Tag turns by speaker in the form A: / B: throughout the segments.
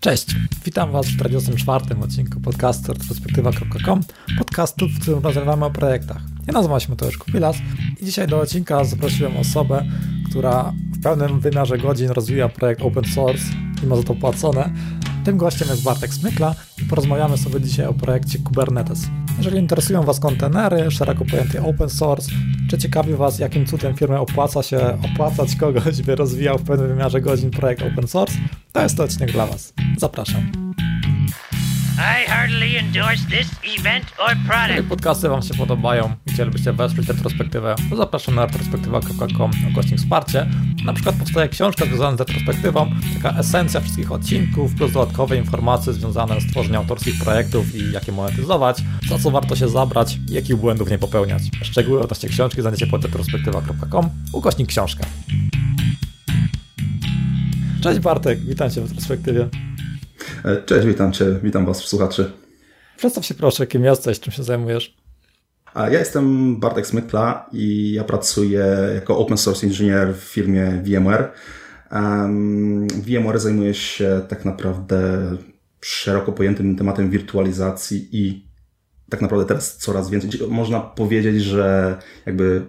A: Cześć, witam Was w 44. odcinku podcastu retrospektywa.com, podcastu, w którym rozmawiamy o projektach. Ja nazywam się Mateusz Kupilas i dzisiaj do odcinka zaprosiłem osobę, która w pełnym wymiarze godzin rozwija projekt open source i ma za to płacone. Tym gościem jest Bartek Smykla i porozmawiamy sobie dzisiaj o projekcie Kubernetes. Jeżeli interesują Was kontenery, szeroko pojęty open source, czy ciekawi Was, jakim cudem firmie opłaca się opłacać kogoś, by rozwijał w pewnym wymiarze godzin projekt open source, to jest to odcinek dla Was. Zapraszam. I heartily endorse this event or product. Jeżeli podcasty Wam się podobają i chcielibyście wesprzeć retrospektywę, to zapraszam na retrospektywa.com gośnik wsparcie. Na przykład powstaje książka związana z retrospektywą, taka esencja wszystkich odcinków, plus dodatkowe informacje związane z tworzeniem autorskich projektów i jak je monetyzować, za co warto się zabrać i jakich błędów nie popełniać. Szczegóły odnośnie książki znajdziecie pod retrospektywa.com ukośnik książka. Cześć Bartek, witam Cię w retrospektywie.
B: E, cześć, witam Cię, witam Was, słuchaczy.
A: Przedstaw się proszę, kim jesteś, czym się zajmujesz.
B: Ja jestem Bartek Smykla i ja pracuję jako open source engineer w firmie VMware. Um, VMware zajmuje się tak naprawdę szeroko pojętym tematem wirtualizacji i tak naprawdę teraz coraz więcej. Można powiedzieć, że jakby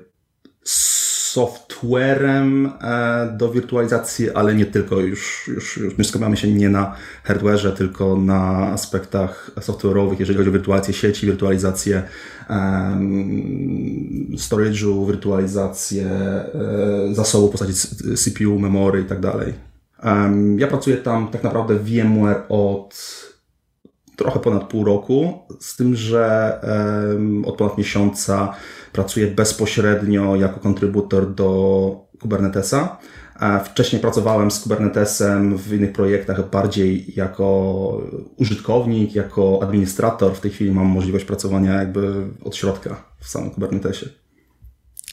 B: softwarem e, do wirtualizacji, ale nie tylko. Już, już, już my skupiamy się nie na hardware'ze, tylko na aspektach software'owych, jeżeli chodzi o wirtualizację sieci, wirtualizację storage'u, wirtualizację um, zasobu w postaci CPU, memory i tak dalej. Ja pracuję tam tak naprawdę w VMware od trochę ponad pół roku, z tym, że od ponad miesiąca pracuję bezpośrednio jako kontrybutor do Kubernetesa. Wcześniej pracowałem z Kubernetesem w innych projektach bardziej jako użytkownik, jako administrator. W tej chwili mam możliwość pracowania jakby od środka w samym Kubernetesie.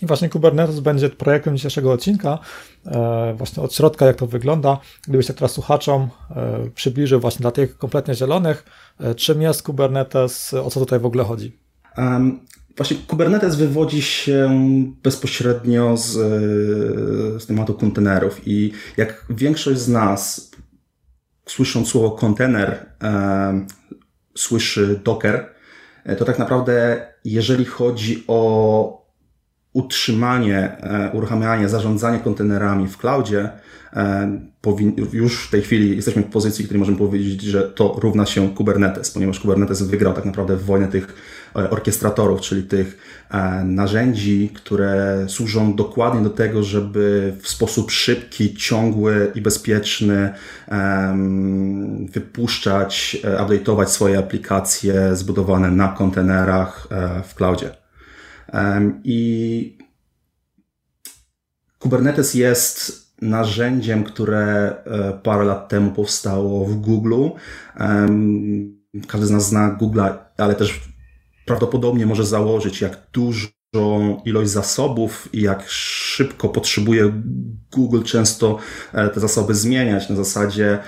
A: I właśnie Kubernetes będzie projektem dzisiejszego odcinka, e, właśnie od środka, jak to wygląda. Gdybyś teraz słuchaczom e, przybliżył właśnie dla tych kompletnie zielonych, e, czym jest Kubernetes, o co tutaj w ogóle chodzi?
B: Właśnie Kubernetes wywodzi się bezpośrednio z, z tematu kontenerów i jak większość z nas słysząc słowo kontener, um, słyszy Docker, to tak naprawdę jeżeli chodzi o utrzymanie, e, uruchamianie, zarządzanie kontenerami w cloudzie, e, już w tej chwili jesteśmy w pozycji, w której możemy powiedzieć, że to równa się Kubernetes, ponieważ Kubernetes wygrał tak naprawdę wojnę tych e, orkiestratorów, czyli tych narzędzi, które służą dokładnie do tego, żeby w sposób szybki, ciągły i bezpieczny wypuszczać, update'ować swoje aplikacje zbudowane na kontenerach w cloudzie. I Kubernetes jest narzędziem, które e, parę lat temu powstało w Google. Każdy z nas zna Google'a, ale też prawdopodobnie może założyć, jak dużą ilość zasobów i jak szybko potrzebuje Google często e, te zasoby zmieniać na zasadzie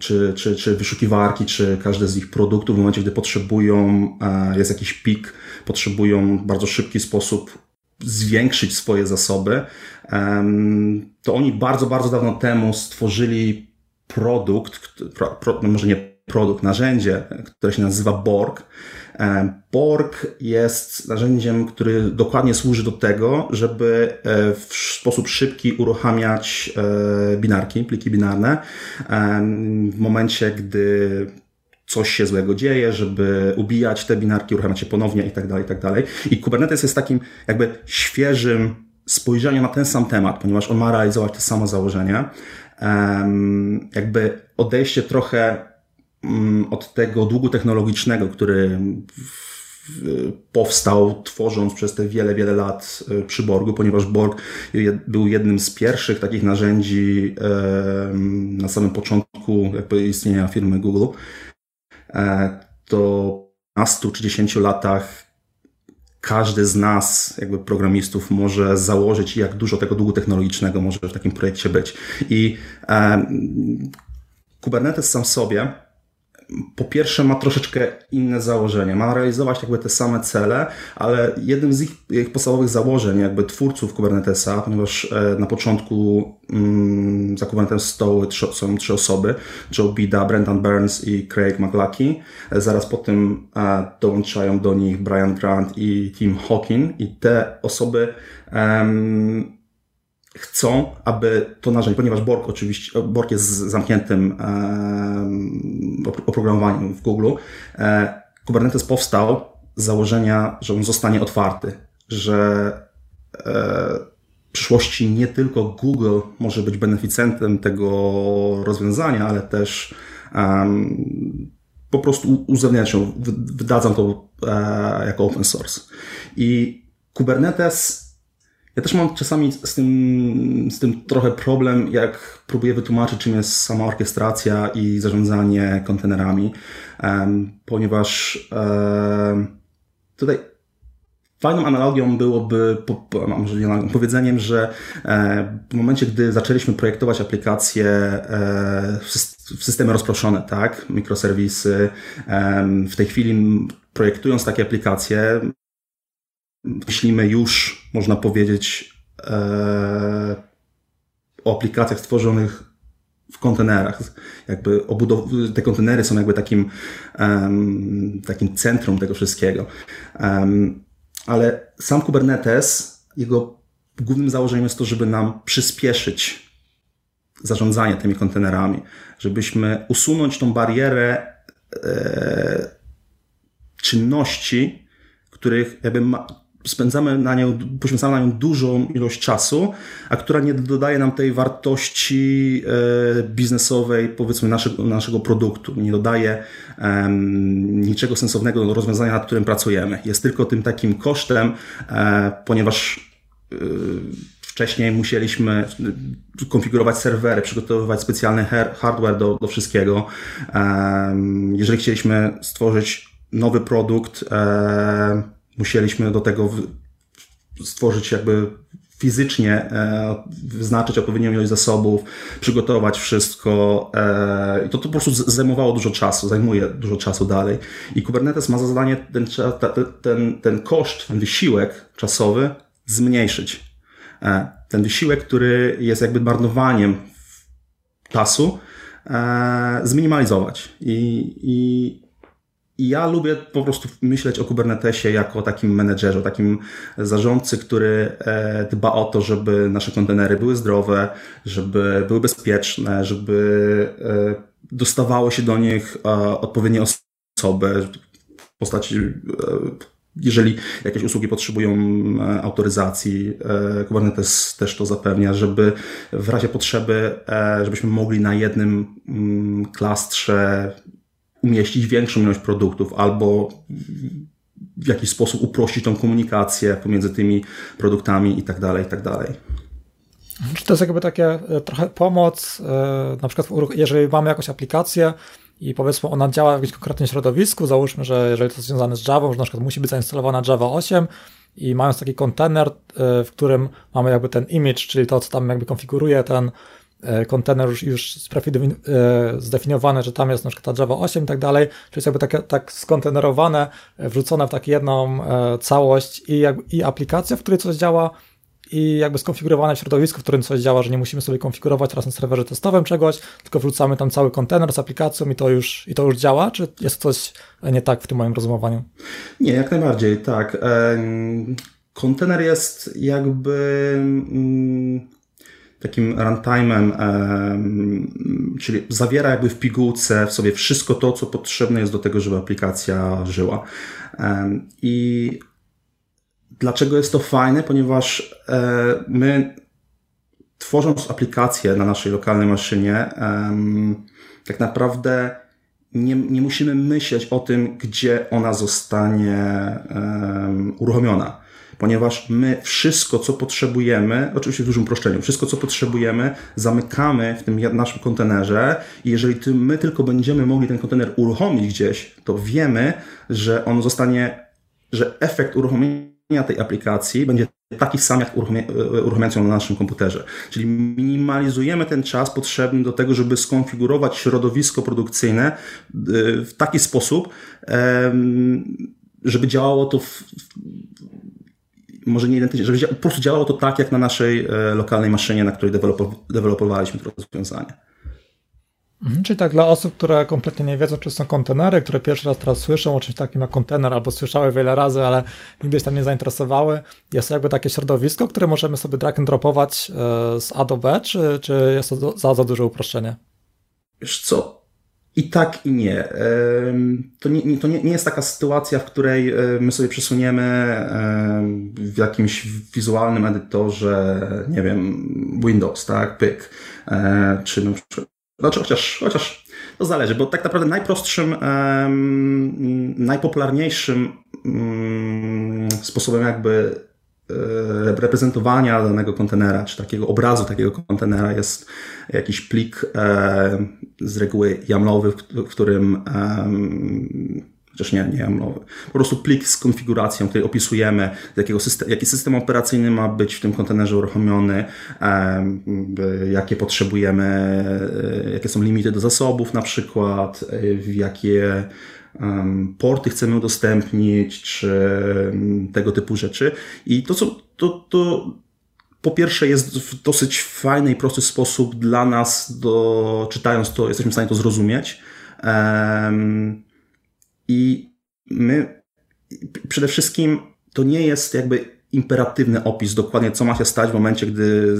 B: czy, czy, czy wyszukiwarki, czy każde z ich produktów w momencie, gdy potrzebują, e, jest jakiś pik, potrzebują w bardzo szybki sposób zwiększyć swoje zasoby, to oni bardzo, bardzo dawno temu stworzyli produkt, pro, pro, no może nie produkt, narzędzie, które się nazywa Borg. Borg jest narzędziem, który dokładnie służy do tego, żeby e, w sposób szybki uruchamiać e, binarki, pliki binarne w momencie, gdy coś się złego dzieje, żeby ubijać te binarki, uruchamiać je ponownie i tak dalej, i tak dalej. I Kubernetes jest takim jakby świeżym spojrzeniem na ten sam temat, ponieważ on ma realizować to samo założenie. Jakby odejście trochę od tego długu technologicznego, który powstał tworząc przez te wiele, wiele lat e, przy Borgu, ponieważ Borg był jednym z pierwszych takich narzędzi na samym początku istnienia firmy Google. E, to 15 czy 10 latach każdy z nas, jakby programistów, może założyć, jak dużo tego długu technologicznego może w takim projekcie być. I Kubernetes sam sobie po pierwsze ma troszeczkę inne założenie. Ma realizować jakby te same cele, ale jednym z ich, ich podstawowych założeń jakby twórców Kubernetesa, ponieważ e, na początku mm, za Kubernetes stoły trzy, są trzy osoby, Joe Bida, Brendan Burns i Craig McLucky. E, zaraz po tym e, dołączają do nich Brian Grant i Tim Hawking i te osoby chcą, aby to narzędzie, ponieważ Borg oczywiście, Borg jest zamkniętym oprogramowaniem w Google, e, Kubernetes powstał z założenia, że on zostanie otwarty, że e, w przyszłości nie tylko Google może być beneficjentem tego rozwiązania, ale też po prostu uzewnętrznią, wydadzą to e, jako open source. I Kubernetes ja też mam czasami z tym, z tym trochę problem, jak próbuję wytłumaczyć, czym jest sama orkiestracja i zarządzanie kontenerami, ponieważ tutaj fajną analogią byłoby, może nie analogią, powiedzeniem, że e, w momencie, gdy zaczęliśmy projektować aplikacje e, w systemy rozproszone, tak, mikroserwisy, w tej chwili projektując takie aplikacje, myślimy już, można powiedzieć, e, o aplikacjach stworzonych w kontenerach. Jakby te kontenery są jakby takim, um, takim centrum tego wszystkiego. Um, ale sam Kubernetes, jego głównym założeniem jest to, żeby nam przyspieszyć zarządzanie tymi kontenerami, żebyśmy usunąć tą barierę e, czynności, których jakby ma, spędzamy na nią, poświęcamy na nią dużą ilość czasu, a która nie dodaje nam tej wartości e, biznesowej, powiedzmy, naszego, naszego produktu. Nie dodaje um, niczego sensownego do rozwiązania, nad którym pracujemy. Jest tylko tym takim kosztem, e, ponieważ e, wcześniej musieliśmy konfigurować serwery, przygotowywać specjalny hardware do, do wszystkiego. Jeżeli chcieliśmy stworzyć nowy produkt, musieliśmy do tego stworzyć jakby fizycznie e, wyznaczyć odpowiednią ilość zasobów, przygotować wszystko e, i to, to po prostu zajmowało dużo czasu, zajmuje dużo czasu dalej. I Kubernetes ma za zadanie ten, ten, ten koszt, ten wysiłek czasowy zmniejszyć. E, ten wysiłek, który jest jakby marnowaniem czasu, zminimalizować. I, i ja lubię po prostu myśleć o Kubernetesie jako takim menedżerze, takim zarządcy, który e, dba o to, żeby nasze kontenery były zdrowe, żeby były bezpieczne, żeby e, dostawało się do nich e, odpowiednie osoby w postaci jeżeli jakieś usługi potrzebują autoryzacji, Kubernetes też to zapewnia, żeby w razie potrzeby, żebyśmy mogli na jednym mm, klastrze umieścić większą ilość produktów albo w jakiś sposób uprościć tą komunikację pomiędzy tymi produktami i tak dalej, i tak dalej.
A: Czy to jest jakby takie trochę pomoc, e, na przykład jeżeli mamy jakąś aplikację i powiedzmy ona działa w jakimś konkretnym środowisku, załóżmy, że jeżeli to jest związane z Java, że na przykład musi być zainstalowana Java 8 i mając taki kontener, e, w którym mamy jakby ten image, czyli to, co tam jakby konfiguruje ten kontener już, już e, zdefiniowane, że tam jest na przykład ta Java 8 i tak dalej, czyli jest jakby tak, tak skontenerowane, e, wrzucone w taką jedną całość i, i aplikacja, w której coś działa i jakby skonfigurowane środowisko, w którym coś działa, że nie musimy sobie konfigurować teraz na serwerze testowym czegoś, tylko wrzucamy tam cały kontener z aplikacją i to już, i to już działa, czy jest coś nie tak w tym moim rozumowaniu?
B: Nie, jak najbardziej, tak. Kontener jest jakby mm, takim runtime'em, czyli zawiera jakby w pigułce w sobie wszystko to, co potrzebne jest do tego, żeby aplikacja żyła. I dlaczego jest to fajne? Ponieważ e, my tworząc aplikację na naszej lokalnej maszynie, tak naprawdę nie, nie musimy myśleć o tym, gdzie ona zostanie uruchomiona ponieważ my wszystko, co potrzebujemy, oczywiście w dużym uproszczeniu, wszystko, co potrzebujemy, zamykamy w tym naszym kontenerze i jeżeli my tylko będziemy mogli ten kontener uruchomić gdzieś, to wiemy, że on zostanie, że efekt uruchomienia tej aplikacji będzie taki sam, jak uruchamiając ją na naszym komputerze. Czyli minimalizujemy ten czas potrzebny do tego, żeby skonfigurować środowisko produkcyjne w taki sposób, żeby działało to w, może nie identycznie, żeby po prostu działało to tak, jak na naszej e, lokalnej maszynie, na której dewelopowaliśmy to rozwiązanie.
A: Mhm, czyli tak dla osób, które kompletnie nie wiedzą, czy są kontenery, które pierwszy raz teraz słyszą o czymś takim jak kontener, albo słyszały wiele razy, ale nigdy się tam nie zainteresowały, jest to jakby takie środowisko, które możemy sobie drag and dropować e, z A do B, czy, czy jest to za, za duże uproszczenie?
B: Wiesz co, i tak, i nie. To nie, to nie, nie jest taka sytuacja, w której e, my sobie przesuniemy w jakimś wizualnym edytorze, nie wiem, Windows, tak, pyk, e, czy na przykład, znaczy chociaż, chociaż to zależy, bo tak naprawdę najprostszym, najpopularniejszym mm, sposobem jakby reprezentowania danego kontenera, czy takiego obrazu takiego kontenera jest jakiś plik e, z reguły jamlowy, w którym chociaż nie, nie jamlowy, po prostu plik z konfiguracją, który opisujemy, jakiego system, jaki system operacyjny ma być w tym kontenerze uruchomiony, jakie potrzebujemy, e, jakie są limity do zasobów na przykład, w jakie porty chcemy udostępnić, czy tego typu rzeczy. I to, co, to, to po pierwsze jest w dosyć fajny i prosty sposób dla nas, do, czytając to, jesteśmy w stanie to zrozumieć. I my przede wszystkim to nie jest jakby imperatywny opis dokładnie, co ma się stać w momencie, gdy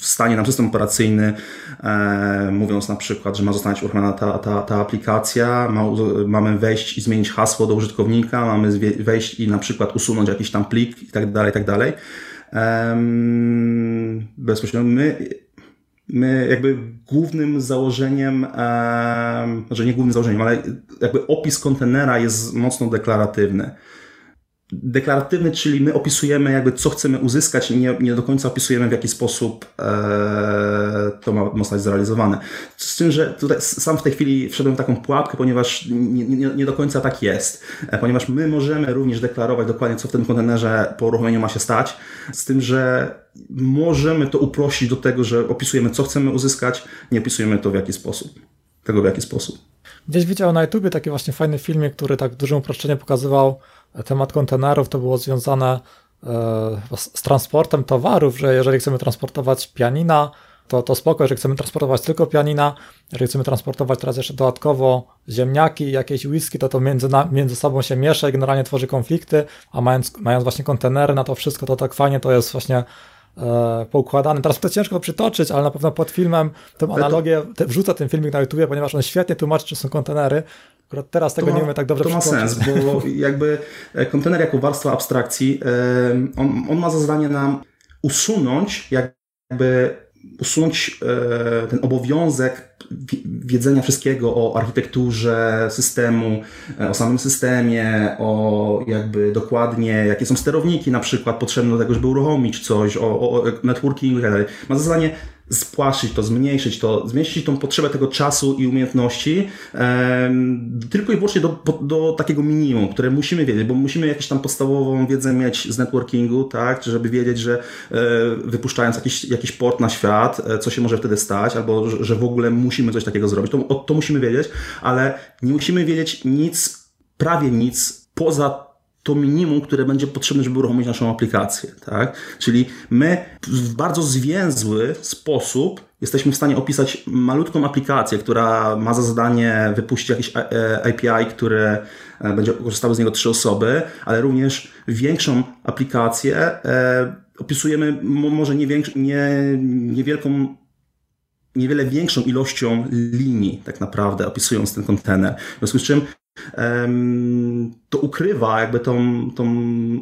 B: wstanie nam system operacyjny, e, mówiąc na przykład, że ma zostać uruchomiona ta, ta, ta aplikacja, ma, mamy wejść i zmienić hasło do użytkownika, mamy wejść i na przykład usunąć jakiś tam plik i tak dalej, i tak dalej. Bezpośrednio my my jakby głównym założeniem, znaczy nie głównym założeniem, ale jakby opis kontenera jest mocno deklaratywny deklaratywny, czyli my opisujemy jakby co chcemy uzyskać i nie, nie do końca opisujemy w jaki sposób e, to ma zostać zrealizowane. Z tym, że tutaj sam w tej chwili wszedłem w taką pułapkę, ponieważ nie, nie, nie do końca tak jest, e, ponieważ my możemy również deklarować dokładnie co w tym kontenerze po uruchomieniu ma się stać, z tym, że możemy to uprościć do tego, że opisujemy co chcemy uzyskać, nie opisujemy to w jaki sposób, tego w jaki sposób.
A: Gdzieś widziałem na YouTubie taki właśnie fajny filmik, który tak w dużym uproszczeniu pokazywał temat kontenerów, to było związane e, z transportem towarów, że jeżeli chcemy transportować pianina, to, to spoko, jeżeli chcemy transportować tylko pianina, jeżeli chcemy transportować teraz jeszcze dodatkowo ziemniaki, jakieś whisky, to to między, na, między sobą się miesza i generalnie tworzy konflikty, a mając, mając właśnie kontenery na to wszystko, to tak fajnie to jest właśnie e, poukładane. Teraz to ciężko przytoczyć, ale na pewno pod filmem tę analogię, te, wrzucę ten filmik na YouTube, ponieważ on świetnie tłumaczy, czy są kontenery. Akurat teraz tego ma, nie umiem tak dobrze
B: To ma sens, bo jakby e, kontener jako warstwa abstrakcji, e, on, on ma za zadanie nam usunąć jakby usunąć e, ten obowiązek wiedzenia wszystkiego o architekturze systemu, o samym systemie, o jakby dokładnie, jakie są sterowniki na przykład potrzebne do tego, żeby uruchomić coś, o, o networkingu i tak. Ma za zadanie spłaszczyć to, zmniejszyć to, zmniejszyć tą potrzebę tego czasu i umiejętności tylko i wyłącznie do, do takiego minimum, które musimy wiedzieć, bo musimy jakąś tam podstawową wiedzę mieć z networkingu, tak, żeby wiedzieć, że e, wypuszczając jakiś, jakiś port na świat, e, co się może wtedy stać, albo że, że w ogóle musimy coś takiego zrobić, to, to musimy wiedzieć, ale nie musimy wiedzieć nic, prawie nic poza to minimum, które będzie potrzebne, żeby uruchomić naszą aplikację. Tak? Czyli my w bardzo zwięzły sposób jesteśmy w stanie opisać malutką aplikację, która ma za zadanie wypuścić jakiś API, e, które e, będzie korzystały z niego trzy osoby, ale również większą aplikację e, opisujemy może niewielką niewiele większą ilością linii tak naprawdę opisując ten kontener. W związku z czym to ukrywa jakby tą, tą,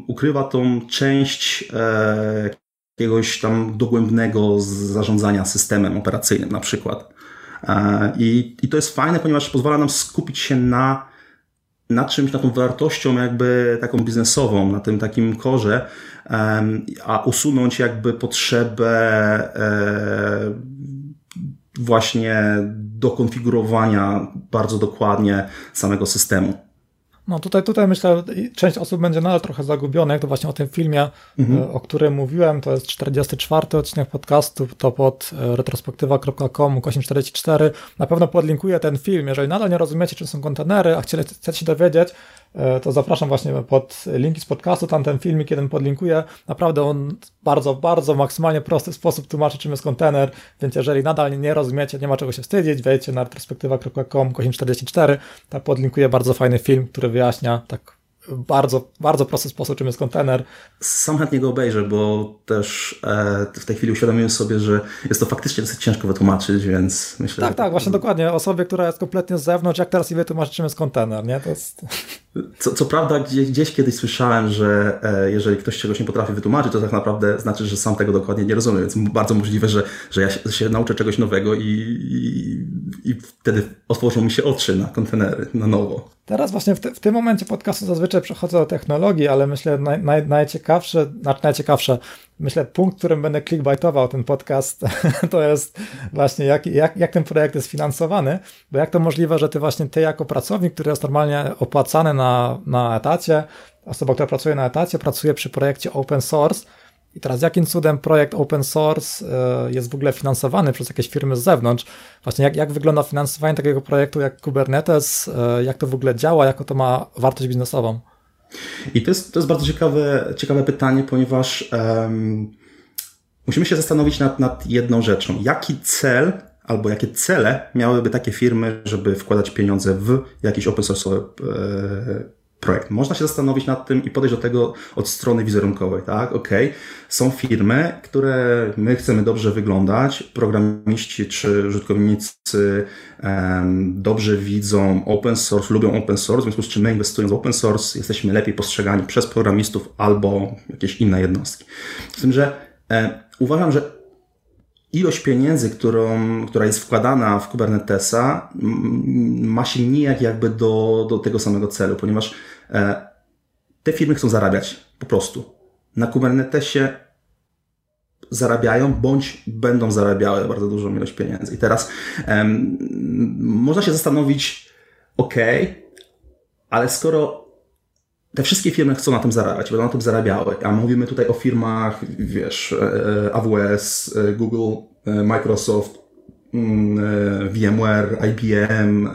B: ukrywa tą część e, jakiegoś tam dogłębnego zarządzania systemem operacyjnym na przykład. E, I, I to jest fajne, ponieważ pozwala nam skupić się na, na czymś, na tą wartością jakby taką biznesową, na tym takim korze, a usunąć jakby potrzebę e, właśnie do konfigurowania bardzo dokładnie samego systemu.
A: No tutaj, tutaj myślę, część osób będzie nadal trochę zagubionych, to właśnie o tym filmie, mhm. E, o którym mówiłem, to jest 44 odcinek podcastu, to pod e, retrospektywa.com 844. Na pewno podlinkuję ten film, jeżeli nadal nie rozumiecie, czym są kontenery, a chcecie się dowiedzieć, to zapraszam właśnie pod linki z podcastu, tam ten filmik jeden podlinkuję. Naprawdę on bardzo, bardzo maksymalnie prosty sposób tłumaczy, czym jest kontener, więc jeżeli nadal nie rozumiecie, nie ma czego się wstydzić, wejdźcie na retrospektywa.com 44, tam podlinkuję bardzo fajny film, który wyjaśnia tak bardzo, bardzo prosty sposób, czym jest kontener.
B: Sam chętnie go obejrzę, bo też e, w tej chwili uświadomiłem sobie, że jest to faktycznie dosyć ciężko wytłumaczyć, więc myślę...
A: Tak, tak, właśnie dokładnie. Osobie, która jest kompletnie z zewnątrz, jak teraz i wytłumaczyć, czym jest kontener, nie? To jest...
B: Co, co prawda gdzieś, gdzieś, kiedyś słyszałem, że e, jeżeli ktoś czegoś nie potrafi wytłumaczyć, to tak naprawdę znaczy, że sam tego dokładnie nie rozumie, więc bardzo możliwe, że, że ja się, nauczę czegoś nowego i, i, i wtedy otworzą mi się oczy na kontenery na nowo.
A: Teraz właśnie w, te, w, tym momencie podcastu zazwyczaj przechodzę do technologii, ale myślę naj, naj, najciekawsze, znaczy najciekawsze, myślę punkt, którym będę clickbaitował ten podcast, to jest właśnie jak, jak, jak ten projekt jest finansowany, bo jak to możliwe, że ty właśnie ty jako pracownik, który jest normalnie opłacany na, na etacie, osoba, która pracuje na etacie, pracuje przy projekcie open source, i teraz jakim cudem projekt open source e, jest w ogóle finansowany przez jakieś firmy z zewnątrz? Właśnie jak, jak wygląda finansowanie takiego projektu jak Kubernetes, e, jak to w ogóle działa, jaką to ma wartość biznesową?
B: I to jest, to jest bardzo ciekawe, ciekawe pytanie, ponieważ um, musimy się zastanowić nad, nad jedną rzeczą. Jaki cel albo jakie cele miałyby takie firmy, żeby wkładać pieniądze w jakiś open source e, projekt. Można się zastanowić nad tym i podejść do tego od strony wizerunkowej, tak? Ok, są firmy, które my chcemy dobrze wyglądać, programiści czy użytkownicy um, dobrze widzą open source, lubią open source, w związku z czym my inwestując w open source jesteśmy lepiej postrzegani przez programistów albo jakieś inne jednostki. Z tym, że e, uważam, że ilość pieniędzy, którą, która jest wkładana w Kubernetesa, ma się nijak jakby do, do tego samego celu, ponieważ te firmy chcą zarabiać po prostu. Na Kubernetesie zarabiają bądź będą zarabiały bardzo dużą ilość pieniędzy. I teraz um, można się zastanowić, ok, ale skoro te wszystkie firmy chcą na tym zarabiać, będą na tym zarabiały, a mówimy tutaj o firmach, wiesz, e, e, AWS, Google, Microsoft, mm, VMware, IBM,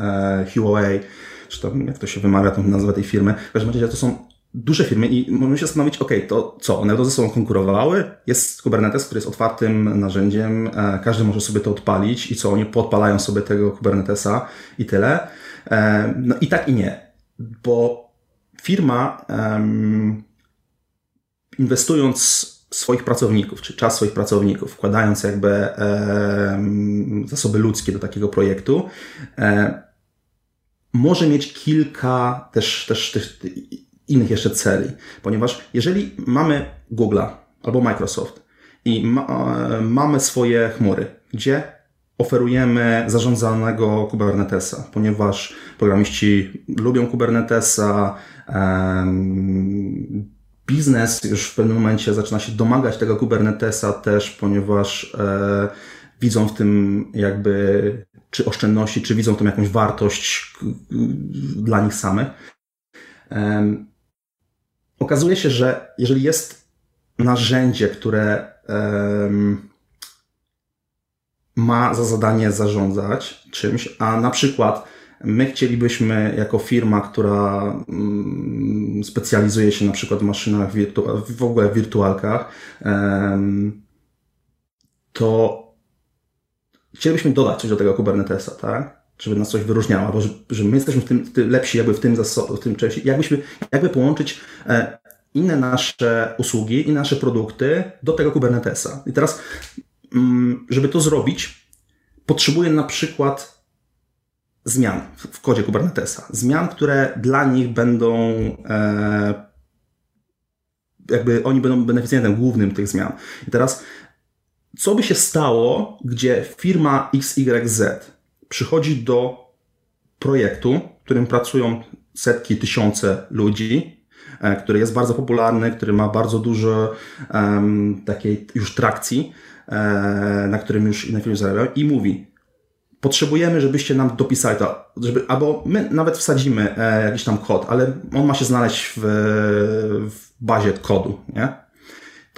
B: Huawei, czy tam jak to się wymawia, tą nazwę tej firmy. W każdym razie to są duże firmy i możemy się zastanowić, ok, to co, one ze sobą konkurowały? Jest Kubernetes, który jest otwartym narzędziem, e, każdy może sobie to odpalić i co, oni podpalają sobie tego Kubernetesa i tyle. E, no i tak i nie, bo firma inwestując swoich pracowników, czy czas swoich pracowników, wkładając jakby zasoby ludzkie do takiego projektu, e, może mieć kilka też, też, też innych jeszcze celi, ponieważ jeżeli mamy Google'a albo Microsoft i ma, e, mamy swoje chmury, gdzie oferujemy zarządzanego Kubernetesa, ponieważ programiści lubią Kubernetesa, biznes już w pewnym momencie zaczyna się domagać tego Kubernetesa też, ponieważ e, widzą w tym jakby czy oszczędności, czy widzą tą jakąś wartość dla nich samych. Okazuje się, że jeżeli jest narzędzie, które ma za zadanie zarządzać czymś, a na przykład my chcielibyśmy jako firma, która um, specjalizuje się na przykład w maszynach, w ogóle w wirtualkach, to chcielibyśmy dodać coś do tego Kubernetesa, tak? Żeby nas coś wyróżniało, albo że, my jesteśmy w tym, w tym lepsi jakby w tym, w tym części. Jakbyśmy, jakby połączyć e, inne nasze usługi i nasze produkty do tego Kubernetesa. I teraz, mm, żeby to zrobić, potrzebuję na przykład zmian w kodzie Kubernetesa. Zmian, które dla nich będą e, jakby oni będą beneficjentem głównym tych zmian. I teraz co by się stało, gdzie firma XYZ przychodzi do projektu, w którym pracują setki, tysiące ludzi, e, który jest bardzo popularny, który ma bardzo dużo um, takiej już trakcji, e, na którym już inne firmy zarabiają i mówi potrzebujemy, żebyście nam dopisali to, żeby, albo my nawet wsadzimy e, jakiś tam kod, ale on ma się znaleźć w, w bazie kodu, nie?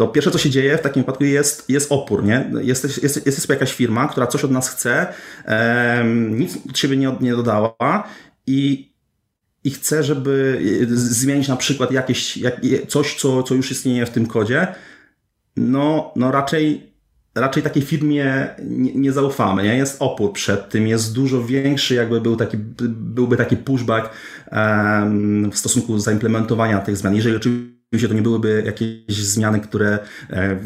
B: To pierwsze, co się dzieje w takim wypadku jest, jest opór, nie? Jest, jest, jest, jest jakaś firma, która coś od nas chce, e, nic od siebie nie, nie dodała i i chce, żeby zmienić na przykład jakieś, jak, coś, co, co już istnieje w tym kodzie, no, no raczej, raczej takiej firmie nie, nie zaufamy. Nie? Jest opór przed tym, jest dużo większy, jakby był taki, byłby taki pushback w stosunku do zaimplementowania tych zmian. Jeżeli oczywiście to nie byłyby jakieś zmiany, które, e,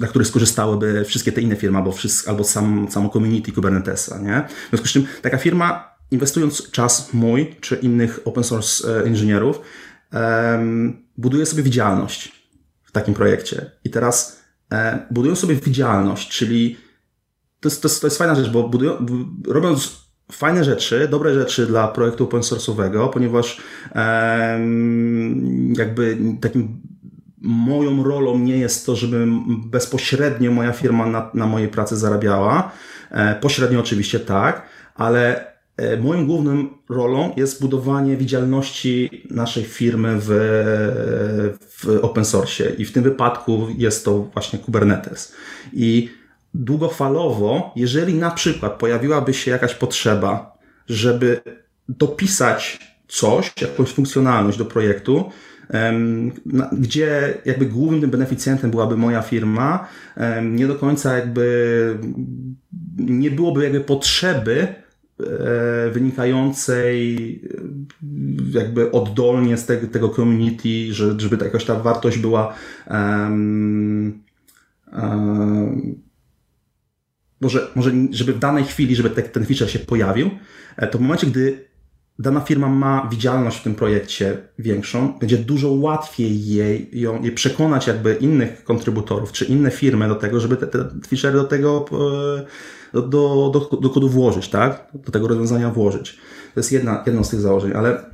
B: na których skorzystałyby wszystkie te inne firmy, albo, wszystko, albo sam, samo community Kubernetesa. Nie? W związku z czym taka firma, inwestując czas mój czy innych open source e, inżynierów, buduje sobie widzialność takim projekcie. I teraz e, budują sobie widzialność, czyli to jest, to jest, to jest fajna rzecz, bo budują, robiąc fajne rzeczy, dobre rzeczy dla projektu open source'owego, ponieważ jakby takim moją rolą nie jest to, żeby bezpośrednio moja firma na, na mojej pracy zarabiała. E, pośrednio oczywiście tak, ale E, moją główną rolą jest budowanie widzialności naszej firmy w, w open source i w tym wypadku jest to właśnie Kubernetes. I długofalowo, jeżeli na przykład pojawiłaby się jakaś potrzeba, żeby dopisać coś, jakąś funkcjonalność do projektu, gdzie jakby głównym beneficjentem byłaby moja firma, nie do końca jakby nie byłoby jakby potrzeby E, wynikającej e, jakby oddolnie z tego, tego community, że, żeby jakaś ta wartość była um, um, może, może żeby w danej chwili, żeby te, ten feature się pojawił, e, to w momencie, gdy dana firma ma widzialność w tym projekcie większą, będzie dużo łatwiej jej, ją, jej przekonać jakby innych kontrybutorów, czy inne firmy do tego, żeby te, te feature do tego do, do, do, do kodu włożyć, tak? Do tego rozwiązania włożyć. To jest jedna, jedno z tych założeń, ale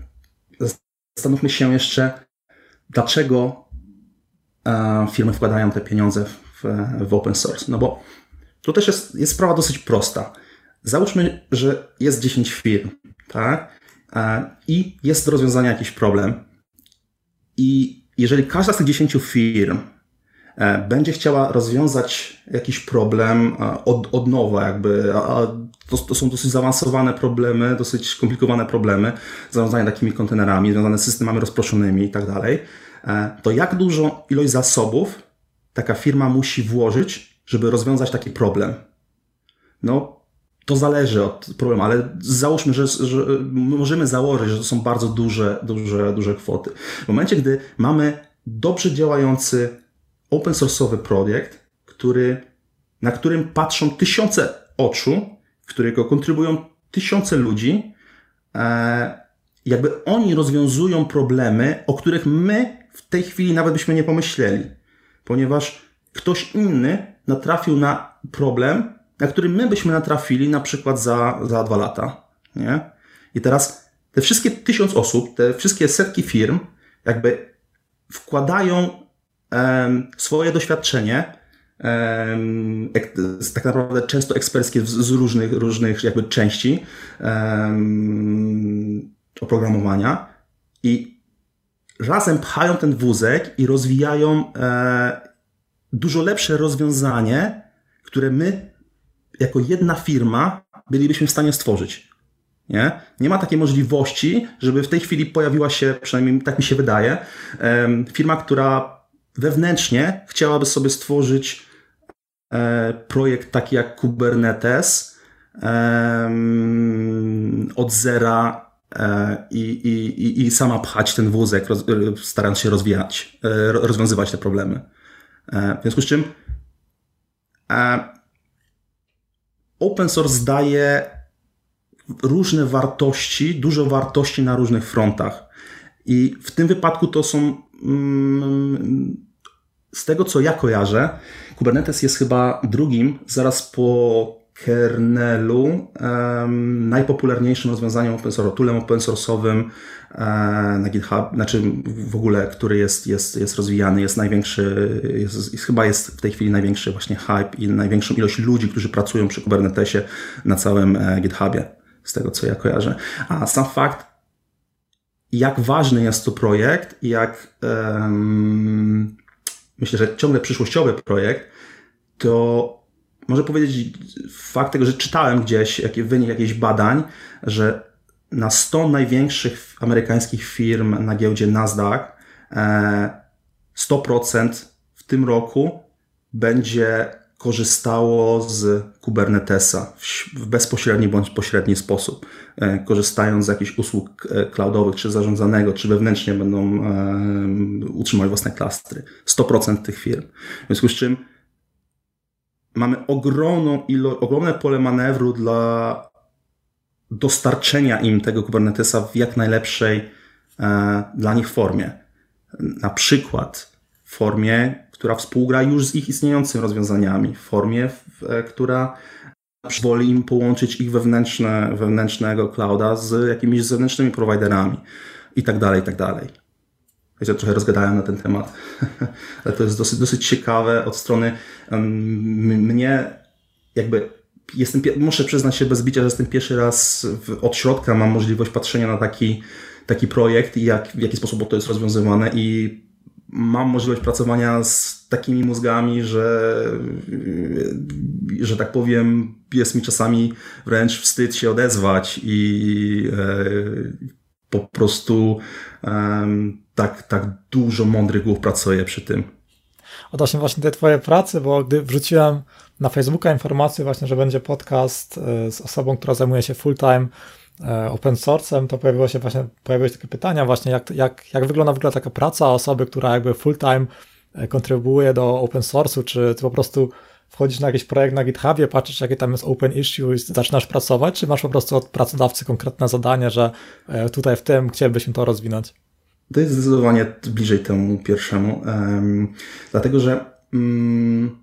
B: zastanówmy się jeszcze, dlaczego e, firmy wkładają te pieniądze w, w open source. No bo tu też jest, jest sprawa dosyć prosta. Załóżmy, że jest 10 firm, tak? E, I jest do rozwiązania jakiś problem. I jeżeli każda z tych 10 firm E, będzie chciała rozwiązać jakiś problem e, od, od nowa, jakby, a to, to są dosyć zaawansowane problemy, dosyć skomplikowane problemy, zarządzanie takimi kontenerami, związane z systemami rozproszonymi i tak dalej, to jak dużą ilość zasobów taka firma musi włożyć, żeby rozwiązać taki problem? No, to zależy od problemu, ale załóżmy, że, że możemy założyć, że to są bardzo duże, duże, duże kwoty. W momencie, gdy mamy dobrze działający open source'owy projekt, który, na którym patrzą tysiące oczu, w którego kontrybują tysiące ludzi, e, jakby oni rozwiązują problemy, o których my w tej chwili nawet byśmy nie pomyśleli, ponieważ ktoś inny natrafił na problem, na który my byśmy natrafili na przykład za, za dwa lata. Nie? I teraz te wszystkie tysiąc osób, te wszystkie setki firm, jakby wkładają swoje doświadczenie, tak naprawdę często eksperckie z różnych, różnych jakby części oprogramowania i razem pchają ten wózek i rozwijają e, dużo lepsze rozwiązanie, które my jako jedna firma bylibyśmy w stanie stworzyć. Nie? nie ma takiej możliwości, żeby w tej chwili pojawiła się, przynajmniej tak mi się wydaje, firma, która wewnętrznie chciałaby sobie stworzyć e, projekt taki jak Kubernetes od zera e, i, i, i sama pchać ten wózek, starając się rozwijać, e, rozwiązywać te problemy. W związku z czym open source daje różne wartości, dużo wartości na różnych frontach. I w tym wypadku to są Mm, z tego co ja kojarzę, Kubernetes jest chyba drugim, zaraz po kernelu um, najpopularniejszym rozwiązaniem open source, toolem open source'owym e, na GitHub, znaczy w ogóle, który jest, jest, jest rozwijany, jest największy, jest, jest, chyba jest w tej chwili największy właśnie hype i największą ilość ludzi, którzy pracują przy Kubernetesie na całym e, GitHubie, z tego co ja kojarzę. A sam fakt, jak ważny jest to projekt jak um, myślę, że ciągle przyszłościowy projekt, to może powiedzieć fakt tego, że czytałem gdzieś jaki wynik jakichś badań, że na 100 największych amerykańskich firm na giełdzie Nasdaq 100% e, w tym roku będzie korzystało z Kubernetesa w bezpośredni bądź pośredni sposób, e, korzystając z jakichś usług e, cloudowych, czy zarządzanego, czy wewnętrznie będą utrzymywać własne klastry. 100% tych firm. W związku z czym mamy ogromną ilo- ogromne pole manewru dla dostarczenia im tego Kubernetesa w jak najlepszej e, dla nich formie. Na przykład w formie, która współgra już z ich istniejącymi rozwiązaniami, w formie, w, e, która pozwoli im połączyć ich wewnętrzne, wewnętrznego clouda z jakimiś zewnętrznymi prowajderami i tak dalej, i tak dalej. Ja trochę rozgadałem na ten temat, ale to jest dosyć, dosyć ciekawe od strony mnie, jakby jestem, muszę przyznać się bez bicia, że jestem pierwszy raz w, od środka mam możliwość patrzenia na taki, taki projekt i jak, w jaki sposób to jest rozwiązywane i mam możliwość pracowania z takimi mózgami, że, że tak powiem, jest mi czasami wręcz wstyd się odezwać i e, po prostu tak, tak dużo mądrych głów pracuje przy tym.
A: Odnośnie właśnie tej twojej pracy, bo gdy wrzuciłem na Facebooka informację właśnie, że będzie podcast e, z osobą, która zajmuje się full-time e, open source'em, to pojawiło się właśnie, pojawiły się takie pytania właśnie, jak, jak, jak wygląda w ogóle taka praca osoby, która jakby full-time e, kontrybuuje do open source'u, czy ty po prostu wchodzisz na jakiś projekt na GitHubie, patrzysz, jakie tam jest open issue i zaczynasz pracować, czy masz po prostu od pracodawcy konkretne zadanie, że tutaj w tym chcielibyśmy to rozwinąć?
B: To jest zdecydowanie bliżej temu pierwszemu, um, dlatego że um,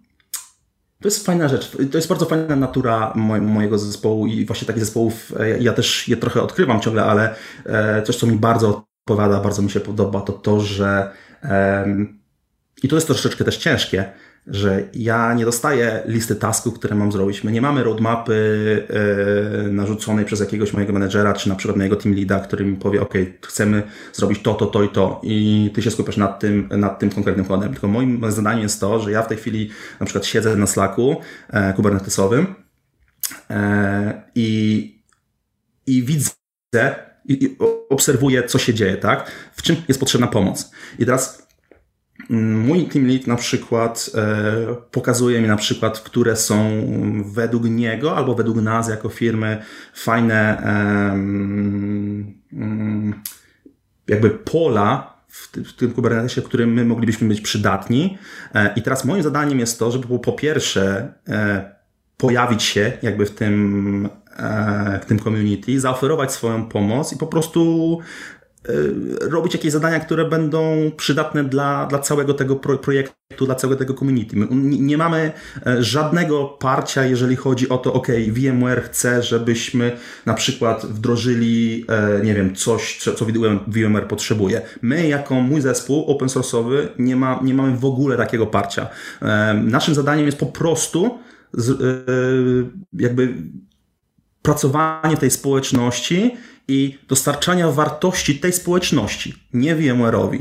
B: to jest fajna rzecz. To jest bardzo fajna natura mojego zespołu i właśnie takich zespołów e, ja też je trochę odkrywam ciągle, ale e, coś, co mi bardzo odpowiada, bardzo mi się podoba, to to, że i to jest troszeczkę też ciężkie, że ja nie dostaję listy tasków, które mam zrobić. My nie mamy roadmapy yy, narzuconej przez jakiegoś mojego menedżera, czy na przykład mojego team leada, który mi powie, ok, chcemy zrobić to, to, to i to i ty się skupiasz nad tym, nad tym konkretnym kodem. Tylko moim zadaniem jest to, że ja w tej chwili na przykład siedzę na Slacku e, kubernetesowym e, i, i widzę i, i obserwuję, co się dzieje, tak? W czym jest potrzebna pomoc. I teraz Mój team lead na przykład e, pokazuje mi na przykład, które są według niego albo według nas jako firmy fajne e, jakby pola w, w tym Kubernetesie, w którym my moglibyśmy być przydatni. E, I teraz moim zadaniem jest to, żeby po, pierwsze e, pojawić się jakby w tym, w tym community, zaoferować swoją pomoc i po prostu robić jakieś zadania, które będą przydatne dla, dla całego tego projektu, dla całego tego community. My nie mamy e, żadnego parcia, jeżeli chodzi o to, ok, VMware chce, żebyśmy na przykład wdrożyli, e, nie wiem, coś, co, VMware potrzebuje. My, jako mój zespół open source'owy, nie, ma, nie mamy w ogóle takiego parcia. Naszym zadaniem jest po prostu jakby pracowanie tej społeczności i dostarczania wartości tej społeczności, nie VMware'owi,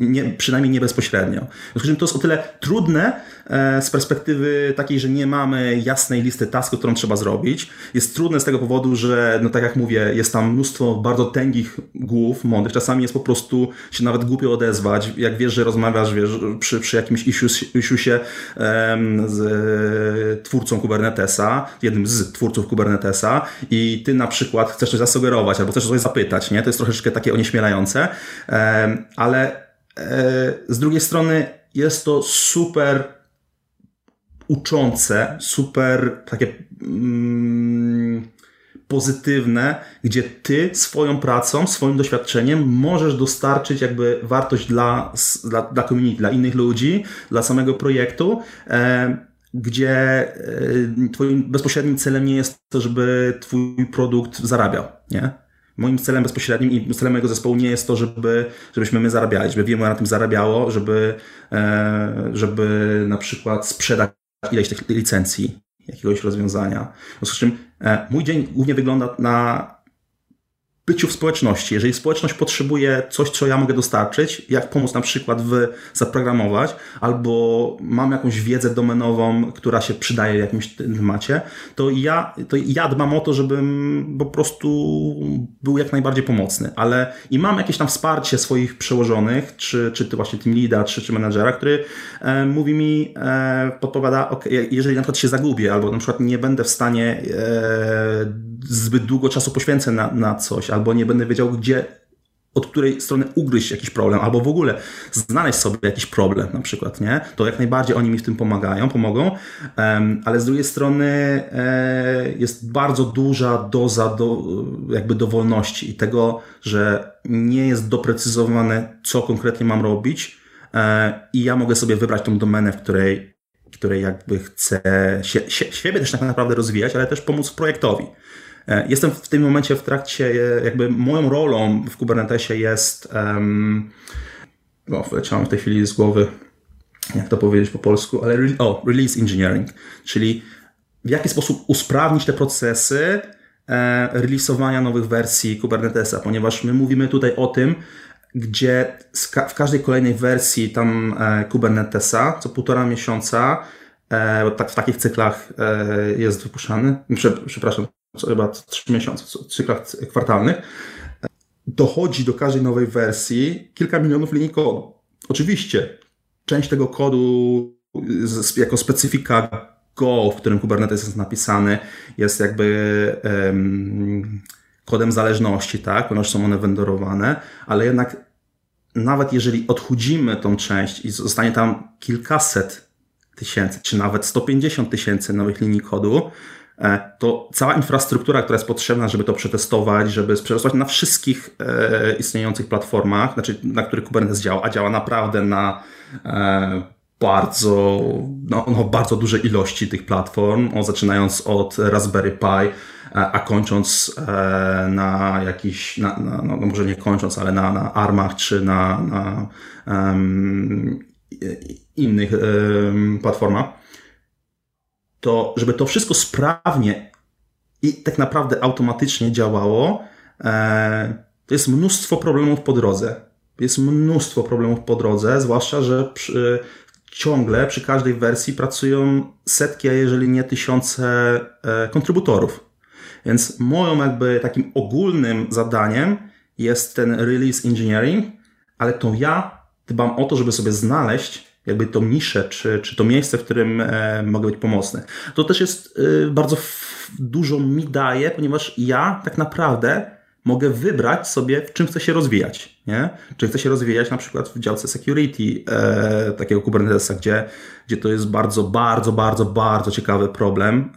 B: nie, przynajmniej nie bezpośrednio. W związku z czym to jest o tyle trudne e, z perspektywy takiej, że nie mamy jasnej listy tasków, którą trzeba zrobić. Jest trudne z tego powodu, że, no tak jak mówię, jest tam mnóstwo bardzo tęgich głów mądrych. Czasami jest po prostu się nawet głupio odezwać. Jak wiesz, że rozmawiasz wiesz, przy, przy jakimś issuesie um, z twórcą Kubernetesa, jednym z twórców Kubernetesa i ty na przykład chcesz coś zasugerować albo chcesz coś zapytać, nie? To jest troszeczkę takie onieśmielające, ale e, z drugiej strony jest to super uczące, super takie mm, pozytywne, gdzie ty swoją pracą, swoim doświadczeniem możesz dostarczyć jakby wartość dla, dla, dla community, dla innych ludzi, dla samego projektu gdzie twoim bezpośrednim celem nie jest to, żeby twój produkt zarabiał, nie? Moim celem bezpośrednim i celem mojego zespołu nie jest to, żeby, żebyśmy my zarabiali, żeby wiemy na tym zarabiało, żeby, żeby na przykład sprzedać ileś tych licencji jakiegoś rozwiązania. W związku z czym mój dzień głównie wygląda na byciu w społeczności. Jeżeli społeczność potrzebuje coś, co ja mogę dostarczyć, jak pomóc na przykład w zaprogramować, albo mam jakąś wiedzę domenową, która się przydaje w jakimś temacie, to ja, to ja dbam o to, żebym po prostu był jak najbardziej pomocny. Ale i mam jakieś tam wsparcie swoich przełożonych, czy, czy ty właśnie team leada, czy, czy menedżera, który e, mówi mi, e, podpowiada, ok, jeżeli na przykład się zagubię, albo na przykład nie będę w stanie e, zbyt długo czasu poświęcę na, na coś, albo nie będę wiedział, gdzie, od której strony ugryźć jakiś problem, albo w ogóle znaleźć sobie jakiś problem na przykład, nie? To jak najbardziej oni mi w tym pomagają, pomogą, ale z drugiej strony e, jest bardzo duża doza do, jakby dowolności i tego, że nie jest doprecyzowane, co konkretnie mam robić e, i ja mogę sobie wybrać tą domenę, w której której jakby chcę się, się, siebie też tak naprawdę rozwijać, ale też pomóc projektowi. E, jestem w tym momencie w trakcie, e, jakby moją rolą w Kubernetesie jest, um, o, wyleciałem w tej chwili z głowy, jak to powiedzieć po polsku, ale o, release engineering, czyli w jaki sposób usprawnić te procesy e, releasowania nowych wersji Kubernetesa, ponieważ my mówimy tutaj o tym, gdzie w każdej kolejnej wersji tam e, Kubernetesa co półtora miesiąca, e, tak w takich cyklach e, jest wypuszczany, przepraszam, chyba trzy miesiące, w cyklach kwartalnych, dochodzi do każdej nowej wersji kilka milionów linii kodu. Oczywiście część tego kodu jako specyfika Go, w którym Kubernetes jest napisany, jest jakby um, kodem zależności, tak, ponieważ są one wendorowane, ale jednak nawet jeżeli odchudzimy tą część i zostanie tam kilkaset tysięcy, czy nawet 150 tysięcy nowych linii kodu, to cała infrastruktura, która jest potrzebna, żeby to przetestować, żeby przetestować na wszystkich e, istniejących platformach, znaczy na których Kubernetes działa, a działa naprawdę na e, bardzo, no, no, bardzo duże ilości tych platform, o, zaczynając od Raspberry Pi, a kończąc na jakiś, na, na, no, no może nie kończąc, ale na, na ARMach czy na, na um, innych um, platformach to żeby to wszystko sprawnie i tak naprawdę automatycznie działało, e, to jest mnóstwo problemów po drodze. Jest mnóstwo problemów po drodze, zwłaszcza, że przy, ciągle przy każdej wersji pracują setki, a jeżeli nie tysiące e, kontrybutorów. Więc moją jakby takim ogólnym zadaniem jest ten release engineering, ale to ja dbam o to, żeby sobie znaleźć jakby tą niszę, czy, czy to miejsce, w którym e, mogę być pomocny. To też jest e, bardzo dużo mi daje, ponieważ ja tak naprawdę mogę wybrać sobie, w czym chcę się rozwijać. Nie? Czy chcę się rozwijać na przykład w działce security e, takiego Kubernetesa, gdzie, gdzie to jest bardzo, bardzo, bardzo, bardzo ciekawy problem.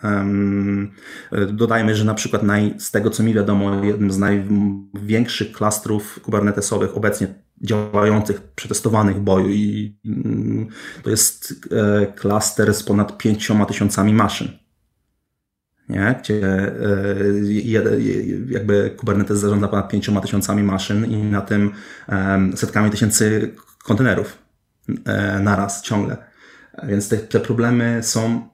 B: E, dodajmy, że na przykład naj, z tego, co mi wiadomo, jednym z największych klastrów kubernetesowych obecnie działających, przetestowanych boju i mm, to jest e, klaster z ponad pięcioma tysiącami maszyn. Nie? Gdzie e, jakby Kubernetes zarządza ponad pięcioma tysiącami maszyn i na tym setkami tysięcy kontenerów e, naraz ciągle. Więc te, te problemy są,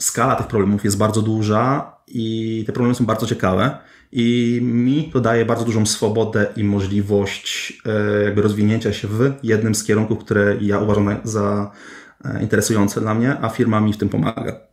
B: skala tych problemów jest bardzo duża i te problemy są bardzo ciekawe i mi to daje bardzo dużą swobodę i możliwość e, jakby rozwinięcia się w jednym z kierunków, które ja uważam za e, interesujące dla mnie, a firma mi w tym pomaga.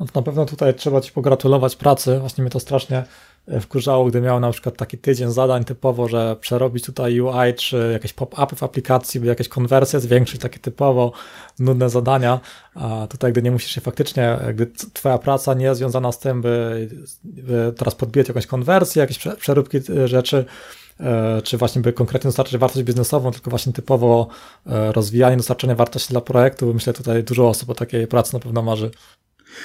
A: No to na pewno tutaj trzeba Ci pogratulować pracy. Właśnie mnie to strasznie e, wkurzało, gdy miał na przykład taki tydzień zadań typowo, że przerobić tutaj UI, czy jakieś pop-upy w aplikacji, by jakieś konwersje zwiększyć, takie typowo nudne zadania. A tutaj, gdy nie musisz się faktycznie, gdy Twoja praca nie jest związana z tym, by, by teraz podbijać jakąś konwersję, jakieś przeróbki e, rzeczy, e, czy właśnie by konkretnie dostarczyć wartość biznesową, tylko właśnie typowo rozwijanie, dostarczenie wartości dla projektu. Myślę, tutaj dużo osób o takiej pracy na pewno marzy.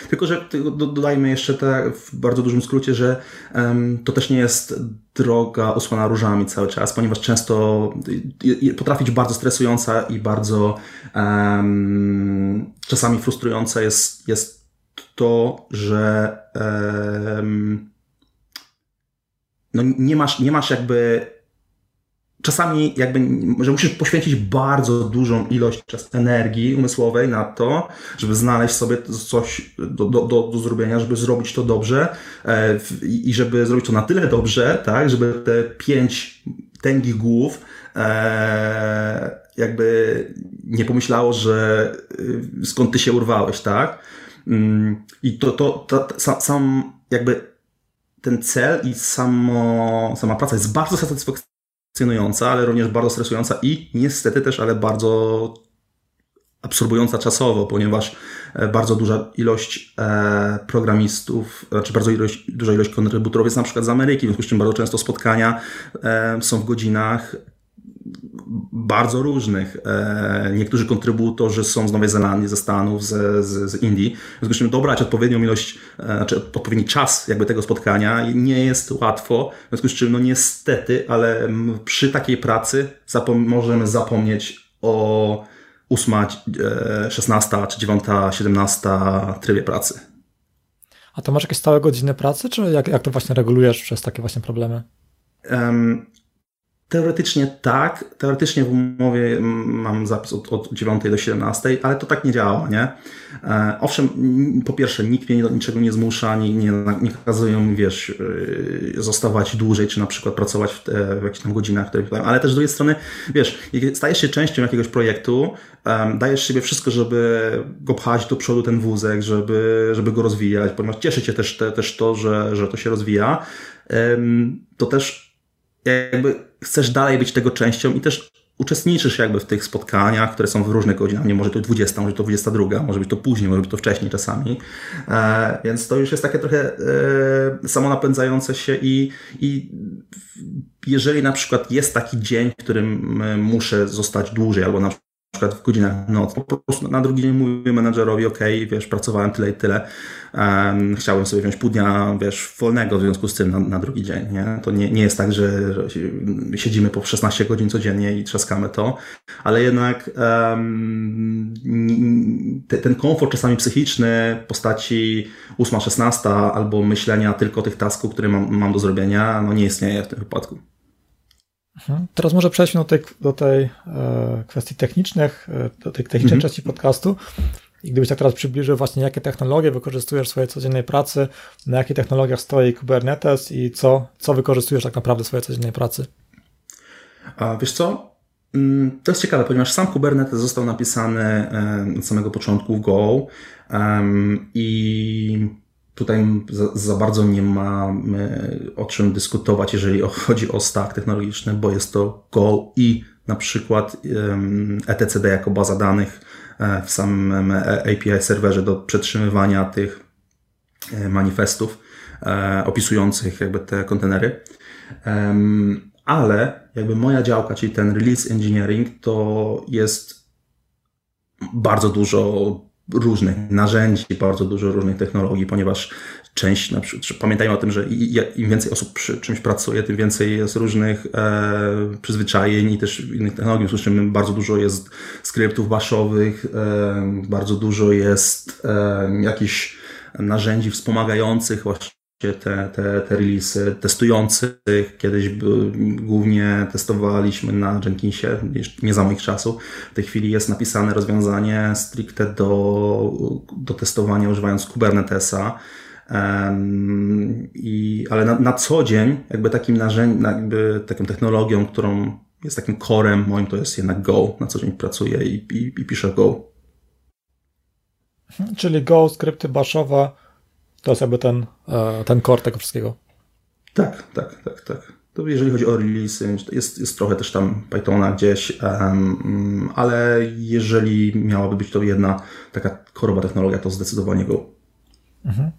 B: Tylko, że dodajmy jeszcze te w bardzo dużym skrócie, że um, to też nie jest droga osłana różami cały czas, ponieważ często potrafi być bardzo stresująca i bardzo um, czasami frustrująca jest, jest to, że um, no nie masz, nie masz jakby czasami jakby, że musisz poświęcić bardzo dużą ilość energii umysłowej na to, żeby znaleźć sobie coś do, do, do, do zrobienia, żeby zrobić to dobrze e, i żeby zrobić to na tyle dobrze, tak, żeby te pięć tęgich głów e, jakby nie pomyślało, że e, skąd ty się urwałeś, tak? Mm, I to, to, to, to sam jakby ten cel i samo, sama praca jest bardzo satysfakcjonująca fascynująca, ale również bardzo stresująca i niestety też, ale bardzo absorbująca czasowo, ponieważ e, bardzo duża ilość e, programistów, znaczy bardzo ilość, duża ilość kontrybutorów jest na przykład z Ameryki, w związku z czym bardzo często spotkania e, są w godzinach bardzo różnych. E, niektórzy kontrybutorzy są z Nowej Zelandii, ze Stanów, z, z, z Indii. W związku z czym dobrać odpowiednią ilość, e, znaczy odpowiedni czas jakby tego spotkania nie jest łatwo. W związku z czym, no niestety, ale przy takiej pracy zapom możemy zapomnieć o 8, 16 e, czy 9, 17 trybie pracy.
A: A to masz jakieś stałe godziny pracy, czy jak, jak to właśnie regulujesz przez takie właśnie problemy?
B: Um, Teoretycznie tak. Teoretycznie w umowie mam zapis od, od 9 do 17, ale to tak nie działa, nie? E, owszem, po pierwsze, nikt mnie do niczego nie zmusza, nie, nie, nie kazuje mi, wiesz, yy, zostawać dłużej, czy na przykład pracować w, te, w jakichś tam godzinach, które ale też z drugiej strony, wiesz, stajesz się częścią jakiegoś projektu, um, dajesz sobie wszystko, żeby go pchać do przodu ten wózek, żeby, żeby go rozwijać, ponieważ cieszy cię też, te, też to, że, że to się rozwija, um, to też jakby chcesz dalej być tego częścią i też uczestniczysz jakby w tych spotkaniach, które są w różnych godzinach. Nie może to 20, może to 22, może być to później, może być to wcześniej czasami. E, więc to już jest takie trochę e, samonapędzające się i, i jeżeli na przykład jest taki dzień, w którym e, muszę zostać dłużej, albo na przykład w godzinach nocy. Po prostu na drugi dzień mówię menadżerowi, ok, wiesz, pracowałem tyle i tyle, um, chciałem sobie wziąć pół dnia, wiesz, wolnego w związku z tym na, na drugi dzień, nie? To nie, nie jest tak, że, że siedzimy po 16 godzin codziennie i trzaskamy to, ale jednak um, te, ten komfort czasami psychiczny w postaci 8-16 albo myślenia tylko o tych tasków, które mam, mam do zrobienia, no nie istnieje w tym wypadku.
A: Mhm. Teraz może przejdźmy do tej, do tej e, kwestii technicznych, e, do tej technicznej mhm. części podcastu. I gdybyś tak teraz przybliżył właśnie, jakie technologie wykorzystujesz w swojej codziennej pracy, na jakich technologiach stoi Kubernetes i co, co wykorzystujesz tak naprawdę w swojej codziennej pracy?
B: A wiesz co? Mm, to jest ciekawe, ponieważ sam Kubernetes został napisany e, od samego początku w Go i Tutaj za, za, bardzo nie mamy o czym dyskutować, jeżeli chodzi o stack technologiczny, bo jest to Go i na przykład etcd jako baza danych e, w samym API serwerze do przetrzymywania tych e, manifestów e, opisujących jakby te kontenery. Ale jakby moja działka, czyli ten release engineering, to jest bardzo dużo różnych narzędzi, bardzo dużo różnych technologii, ponieważ część, na przykład, pamiętajmy o tym, że im więcej osób przy czymś pracuje, tym więcej jest różnych e, przyzwyczajeń i też innych technologii. Słyszymy, bardzo dużo jest skryptów baszowych, e, bardzo dużo jest e, jakichś narzędzi wspomagających właśnie te, te, te releasy testujących. Kiedyś głównie testowaliśmy na Jenkinsie, nie za moich czasów. W tej chwili jest napisane rozwiązanie stricte do, do testowania używając Kubernetesa. Um, i, ale na, na co dzień jakby takim narzędziem, jakby taką technologią, którą jest takim corem moim, to jest jednak Go. Na co dzień pracuję i, i, i piszę Go.
A: Czyli Go, skrypty baszowe, to jest jakby ten, e, ten core tego wszystkiego.
B: Tak, tak, tak, tak. To jeżeli chodzi o release, jest, jest trochę też tam Pythona gdzieś, um, ale jeżeli miałaby być to jedna taka choroba technologia, to zdecydowanie Go.
A: Mhm.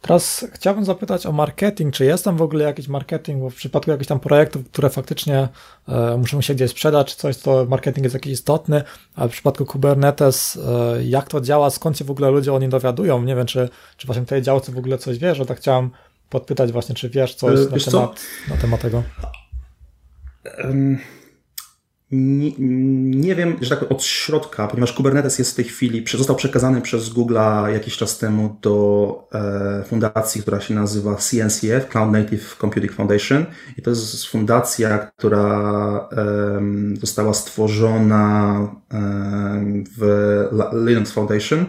A: Teraz chciałbym zapytać o marketing. Czy jest tam w ogóle jakiś marketing, bo w przypadku jakichś tam projektów, które faktycznie e, muszą się gdzieś sprzedać, czy coś, to marketing jest jakiś istotny, a w przypadku Kubernetes, e, jak to działa, skąd się w ogóle ludzie o nim dowiadują? Nie wiem, czy, czy właśnie tej działce w ogóle coś wiesz, że tak chciałem podpytać właśnie, czy wiesz coś e, na, temat, na temat tego. Um
B: nie, nie, wiem, że tak od środka, ponieważ Kubernetes jest w tej chwili, został przekazany przez Google jakiś czas temu do e, fundacji, która się nazywa CNCF, Cloud Native Computing Foundation. I to jest fundacja, która e, została stworzona e, w Linux Foundation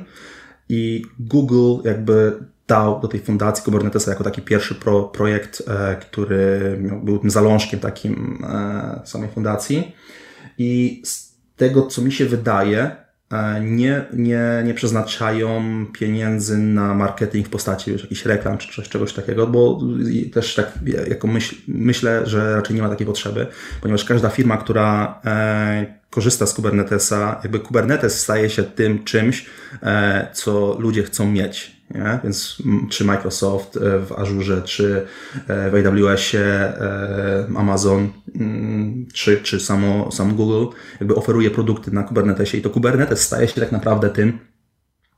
B: i Google jakby dał do tej fundacji Kubernetesa jako taki pierwszy pro, projekt, e, który był tym zalążkiem takim e, samej fundacji. I z tego, co mi się wydaje, e, nie, nie, nie przeznaczają pieniędzy na marketing w postaci już jakichś reklam czy coś, czegoś takiego, bo też tak jako myśl, myślę, że raczej nie ma takiej potrzeby, ponieważ każda firma, która e, korzysta z Kubernetesa, jakby Kubernetes staje się tym czymś, e, co ludzie chcą mieć. Nie? Więc czy Microsoft e, w Azure, czy e, w AWS-ie, e, Amazon, mm, czy, czy samo, sam Google jakby oferuje produkty na Kubernetesie i to Kubernetes staje się tak naprawdę tym,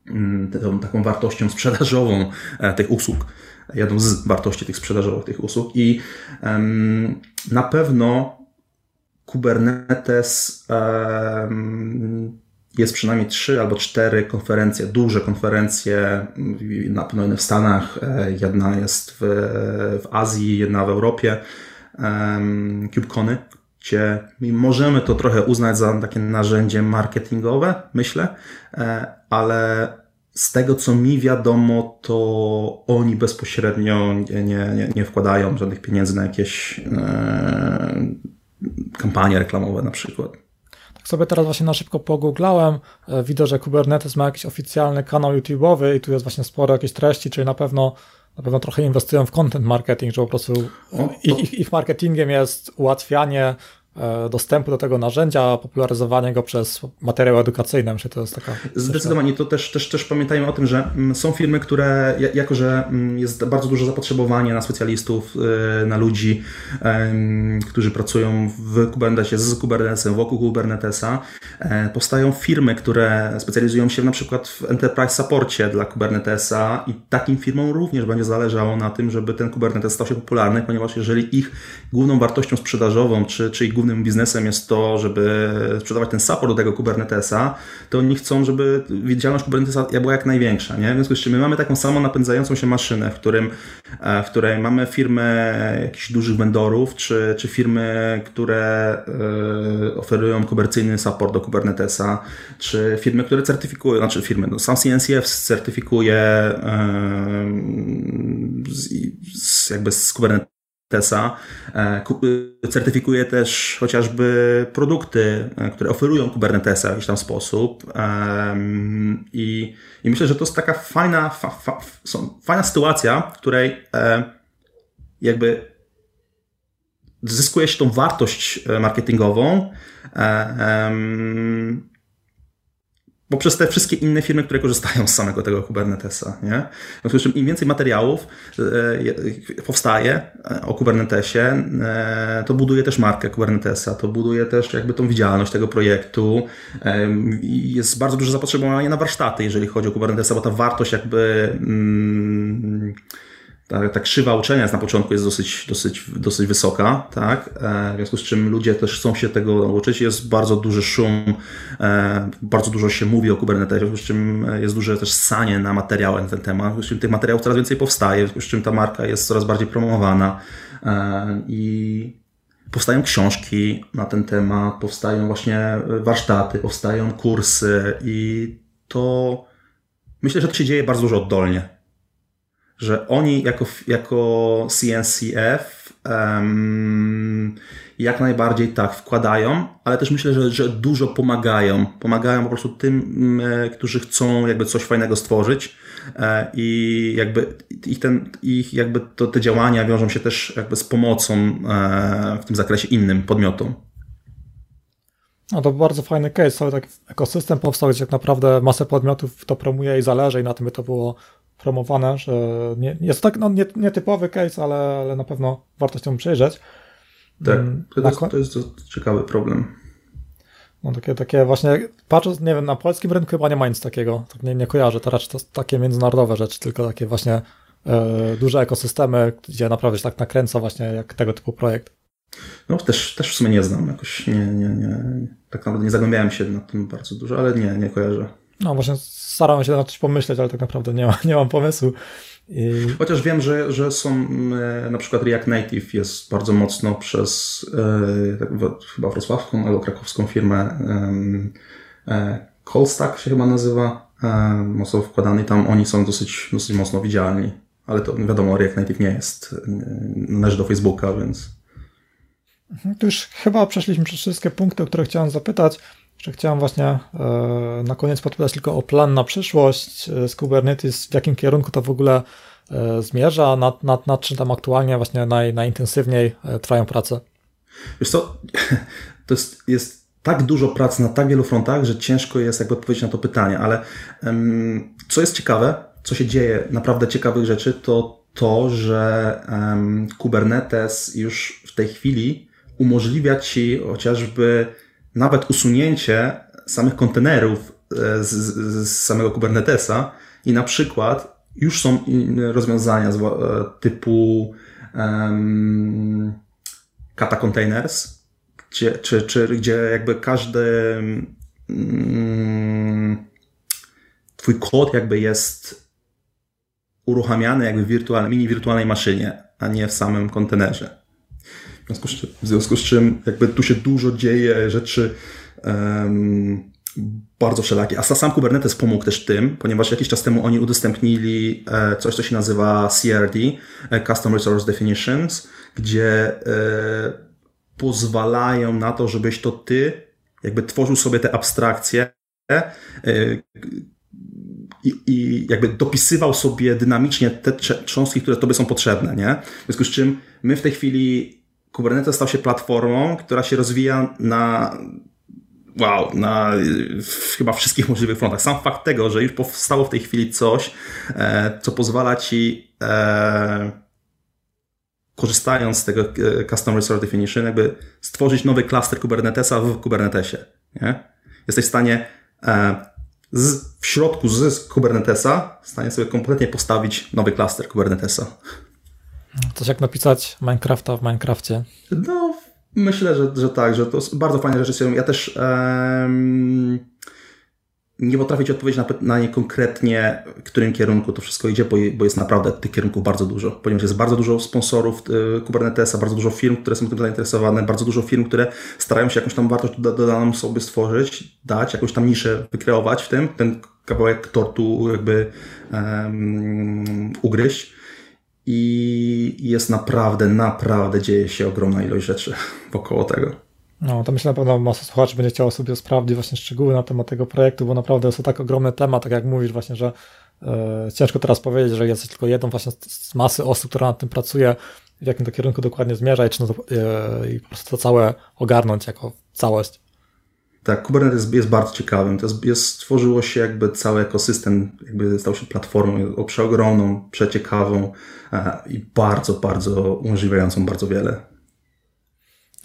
B: mm, tą, taką wartością sprzedażową tych usług. Jedną z wartości tych sprzedażowych tych usług i um, na pewno Kubernetes um, jest przynajmniej trzy albo cztery konferencje, duże konferencje, na pewno w Stanach, e, jedna jest w, w Azji, jedna w Europie, KubeCony, gdzie możemy to trochę uznać za takie narzędzie marketingowe, myślę, e, ale z tego, co mi wiadomo, to oni bezpośrednio nie, nie, nie wkładają żadnych pieniędzy na jakieś e, kampanie reklamowe na przykład.
A: Tak sobie teraz właśnie na szybko pogooglałem, e, widzę, że Kubernetes ma jakiś oficjalny kanał YouTube'owy i tu jest właśnie sporo jakichś treści, czyli na pewno na pewno trochę inwestują w content marketing, że po prostu ich, ich marketingiem jest ułatwianie dostępu do tego narzędzia, popularyzowanie go przez materiał edukacyjny. Myślę, to jest taka.
B: Zdecydowanie. To też, też, też pamiętajmy o tym, że mm, są firmy, które, jako że mm, jest bardzo duże zapotrzebowanie na specjalistów, e, na ludzi, którzy pracują w Kubernetesie, z Kubernetesem, wokół Kubernetesa, e, powstają firmy, które specjalizują się na przykład w enterprise supporcie dla Kubernetesa i takim firmom również będzie zależało na tym, żeby ten Kubernetes stał się popularny, ponieważ jeżeli ich główną wartością sprzedażową, czy, czy ich głównym biznesem jest to, żeby sprzedawać ten support do tego Kubernetesa, to oni chcą, żeby widzialność Kubernetesa była jak największa. Nie? W związku z czym my mamy taką samą napędzającą się maszynę, w, którym, e, w której mamy firmy jakichś dużych vendorów, czy, czy firmy, które y, oferują komercyjny support do Kubernetesa, czy firmy, które certyfikują, znaczy firmy, no, sam CNCF certyfikuje z, z, jakby z Kubernetes Tesa e, certyfikuje też chociażby produkty, e, które oferują Kubernetesa w jakiś tam sposób. I, i myślę, że to jest taka fajna, fa, fa, fajna sytuacja, w której e, jakby zyskuje się tą wartość marketingową poprzez te wszystkie inne firmy, które korzystają z samego tego Kubernetesa. Nie? W związku z czym im więcej materiałów e, powstaje e, o Kubernetesie, e, to buduje też markę Kubernetesa, to buduje też jakby tą widzialność tego projektu. Jest bardzo duże zapotrzebowanie na warsztaty, jeżeli chodzi o Kubernetesa, bo ta wartość jakby mm, ta, ta krzywa uczenia jest na początku jest dosyć, dosyć, dosyć wysoka, tak? E, w związku z czym ludzie też chcą się tego nauczyć. Jest bardzo duży szum, e, bardzo dużo się mówi o Kubernetesie, w związku z czym jest duże też sanie na materiały na ten temat, w związku z czym tych materiałów coraz więcej powstaje, w związku z czym ta marka jest coraz bardziej promowana e, i powstają książki na ten temat, powstają właśnie warsztaty, powstają kursy i to myślę, że to się dzieje bardzo dużo oddolnie że oni jako, jako CNCF um, jak najbardziej tak wkładają, ale też myślę, że, że dużo pomagają. Pomagają po prostu tym, mm, e, którzy chcą jakby coś fajnego stworzyć e, i jakby ich, ten, ich jakby to, te działania wiążą się też jakby z pomocą e, w tym zakresie innym podmiotom.
A: No to bardzo fajny case, cały taki ekosystem powstał, gdzie tak naprawdę masę podmiotów to promuje i zależy i na tym by to było promowane, że nie, jest to tak no, nie, nietypowy case, ale, ale na pewno warto się temu przyjrzeć.
B: Tak, mm, to jest, to jest ciekawy problem.
A: No takie, takie właśnie, patrząc, nie wiem, na polskim rynku chyba nie ma nic takiego, tak nie, nie kojarzę, to raczej to takie międzynarodowe rzeczy, tylko takie właśnie e, duże ekosystemy, gdzie naprawdę się tak nakręca właśnie jak tego typu projekt.
B: No też, też w sumie nie znam jakoś, nie, nie, nie, tak naprawdę nie zagłębiałem się na tym bardzo dużo, ale nie, nie kojarzę.
A: No właśnie starałem się na coś pomyśleć, ale tak naprawdę nie, ma, nie mam pomysłu.
B: I... Chociaż wiem, że, że są e, na przykład React Native jest bardzo mocno przez e, tak, chyba wrocławską albo krakowską firmę e, Callstack się chyba nazywa, mocno wkładany i tam oni są dosyć, dosyć mocno widzialni. Ale to wiadomo, React Native nie jest, należy do Facebooka, więc...
A: Mhm, tu już chyba przeszliśmy przez wszystkie punkty, o które chciałem zapytać. Jeszcze chciałem właśnie e, na koniec podpytać tylko o plan na przyszłość e, z Kubernetes, w jakim kierunku to w ogóle e, zmierza, nad, nad, nad czym tam aktualnie właśnie naj, najintensywniej trwają prace?
B: Wiesz co, to jest, jest tak dużo pracy na tak wielu frontach, że ciężko jest jakby odpowiedzieć na to pytanie, ale um, co jest ciekawe, co się dzieje, naprawdę ciekawych rzeczy, to to, że um, Kubernetes już w tej chwili umożliwia Ci chociażby nawet usunięcie samych kontenerów e, z, z, samego Kubernetesa i na przykład już są rozwiązania e, typu um, kata containers, gdzie, czy, czy, gdzie jakby każdy um, twój kod jakby jest uruchamiany jakby w wirtual, mini wirtualnej maszynie, a nie w samym kontenerze. W związku z czym, związku z czym jakby tu się dużo dzieje rzeczy um, bardzo wszelakie. A sam Kubernetes pomógł też tym, ponieważ jakiś czas temu oni udostępnili e, coś, co się nazywa CRD, e, Custom Resource Definitions, gdzie e, pozwalają na to, żebyś to ty jakby tworzył sobie te abstrakcje i, i, jakby dopisywał sobie dynamicznie te cząstki, które tobie są potrzebne, nie? W związku z czym my w tej chwili Kubernetes stał się platformą, która się rozwija na wow, na chyba wszystkich możliwych frontach. Sam fakt tego, że już powstało w tej chwili coś, e, co pozwala ci e, korzystając z tego e, Custom Resource Definition, jakby stworzyć nowy klaster Kubernetesa w Kubernetesie. Nie? Jesteś w stanie e, z, w środku z Kubernetesa w stanie sobie kompletnie postawić nowy klaster Kubernetesa.
A: Coś jak napisać Minecrafta w Minecrafcie.
B: No, myślę, że, że tak, że to bardzo fajne rzeczy są. Ja też um, nie potrafię Ci odpowiedzieć na, na nie konkretnie, w którym kierunku to wszystko idzie, bo, bo jest naprawdę tych kierunków bardzo dużo, ponieważ jest bardzo dużo sponsorów y, Kubernetesa, bardzo dużo firm, które są tym zainteresowane, bardzo dużo firm, które starają się jakąś tam wartość dodaną sobie stworzyć, dać, jakąś tam niszę wykreować w tym, ten kawałek tortu jakby um, ugryźć i jest naprawdę, naprawdę dzieje się ogromna ilość rzeczy wokoło tego.
A: No, to myślę na pewno masa słuchaczy będzie chciało sobie sprawdzić właśnie szczegóły na temat tego projektu, bo naprawdę jest to tak ogromny temat, tak jak mówisz właśnie, że e, ciężko teraz powiedzieć, że jest tylko jedną właśnie z masy osób, która nad tym pracuje, w jakim to kierunku dokładnie zmierza i czy no to, e, i po prostu to całe ogarnąć jako całość.
B: Tak, Kubernetes jest bardzo ciekawym. To jest, jest, stworzyło się jakby cały ekosystem, jakby stał się platformą przeogromną, przeciekawą e, i bardzo, bardzo umożliwiającą bardzo wiele.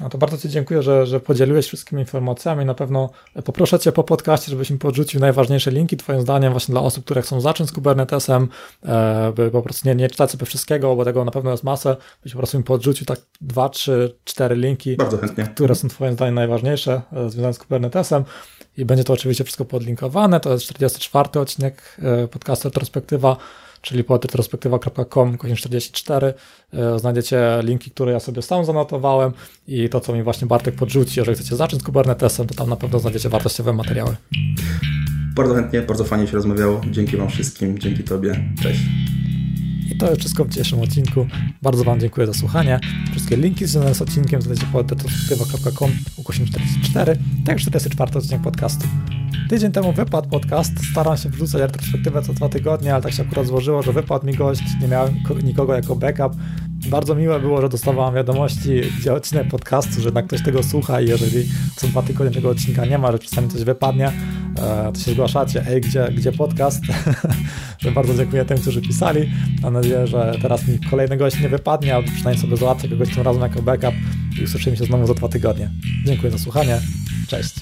A: No to bardzo Ci dziękuję, że, że podzieliłeś wszystkimi informacjami. Na pewno poproszę Cię po podcaście, żebyś mi podrzucił najważniejsze linki, Twoim zdaniem, właśnie dla osób, które chcą zacząć z Kubernetesem, e, by po prostu nie, nie czytać sobie wszystkiego, bo tego na pewno jest masę, byś po prostu mi podrzucił tak dwa, trzy, cztery linki, które są Twoim zdaniem najważniejsze e, związane z Kubernetesem. I będzie to oczywiście wszystko podlinkowane. To jest 44 odcinek e, podcastu Retrospektywa czyli po retrospektywa.com 44 e, znajdziecie linki, które ja sobie sam zanotowałem i to, co mi właśnie Bartek podrzuci, jeżeli chcecie zacząć z Kubernetesem, to tam na pewno znajdziecie wartościowe materiały.
B: Bardzo chętnie, bardzo fajnie się rozmawiało. Dzięki Wam wszystkim, dzięki Tobie. Cześć.
A: To jest wszystko w dzisiejszym odcinku. Bardzo Wam dziękuję za słuchanie. Wszystkie linki związane z odcinkiem znajdziecie pod retrospektywa.com ukośnik 44, tak jak 44 odcinek podcastu. Tydzień temu wypadł podcast, staram się wrzucać retrospektywę co dwa tygodnie, ale tak się akurat złożyło, że wypadł mi gość, nie miałem nikogo jako backup. Bardzo miłe było, że dostawałam wiadomości, gdzie odcinek podcastu, że jednak ktoś tego słucha i jeżeli co dwa tygodnie tego odcinka nie ma, że czasami coś wypadnie, e, to się zgłaszacie, ej, gdzie, gdzie podcast? bardzo dziękuję tym, którzy pisali. Mam nadzieję, że teraz mi kolejny gość nie wypadnie, albo przynajmniej sobie załatwię kogoś tym razem jako backup i usłyszymy się znowu za dwa tygodnie. Dziękuję za słuchanie. Cześć.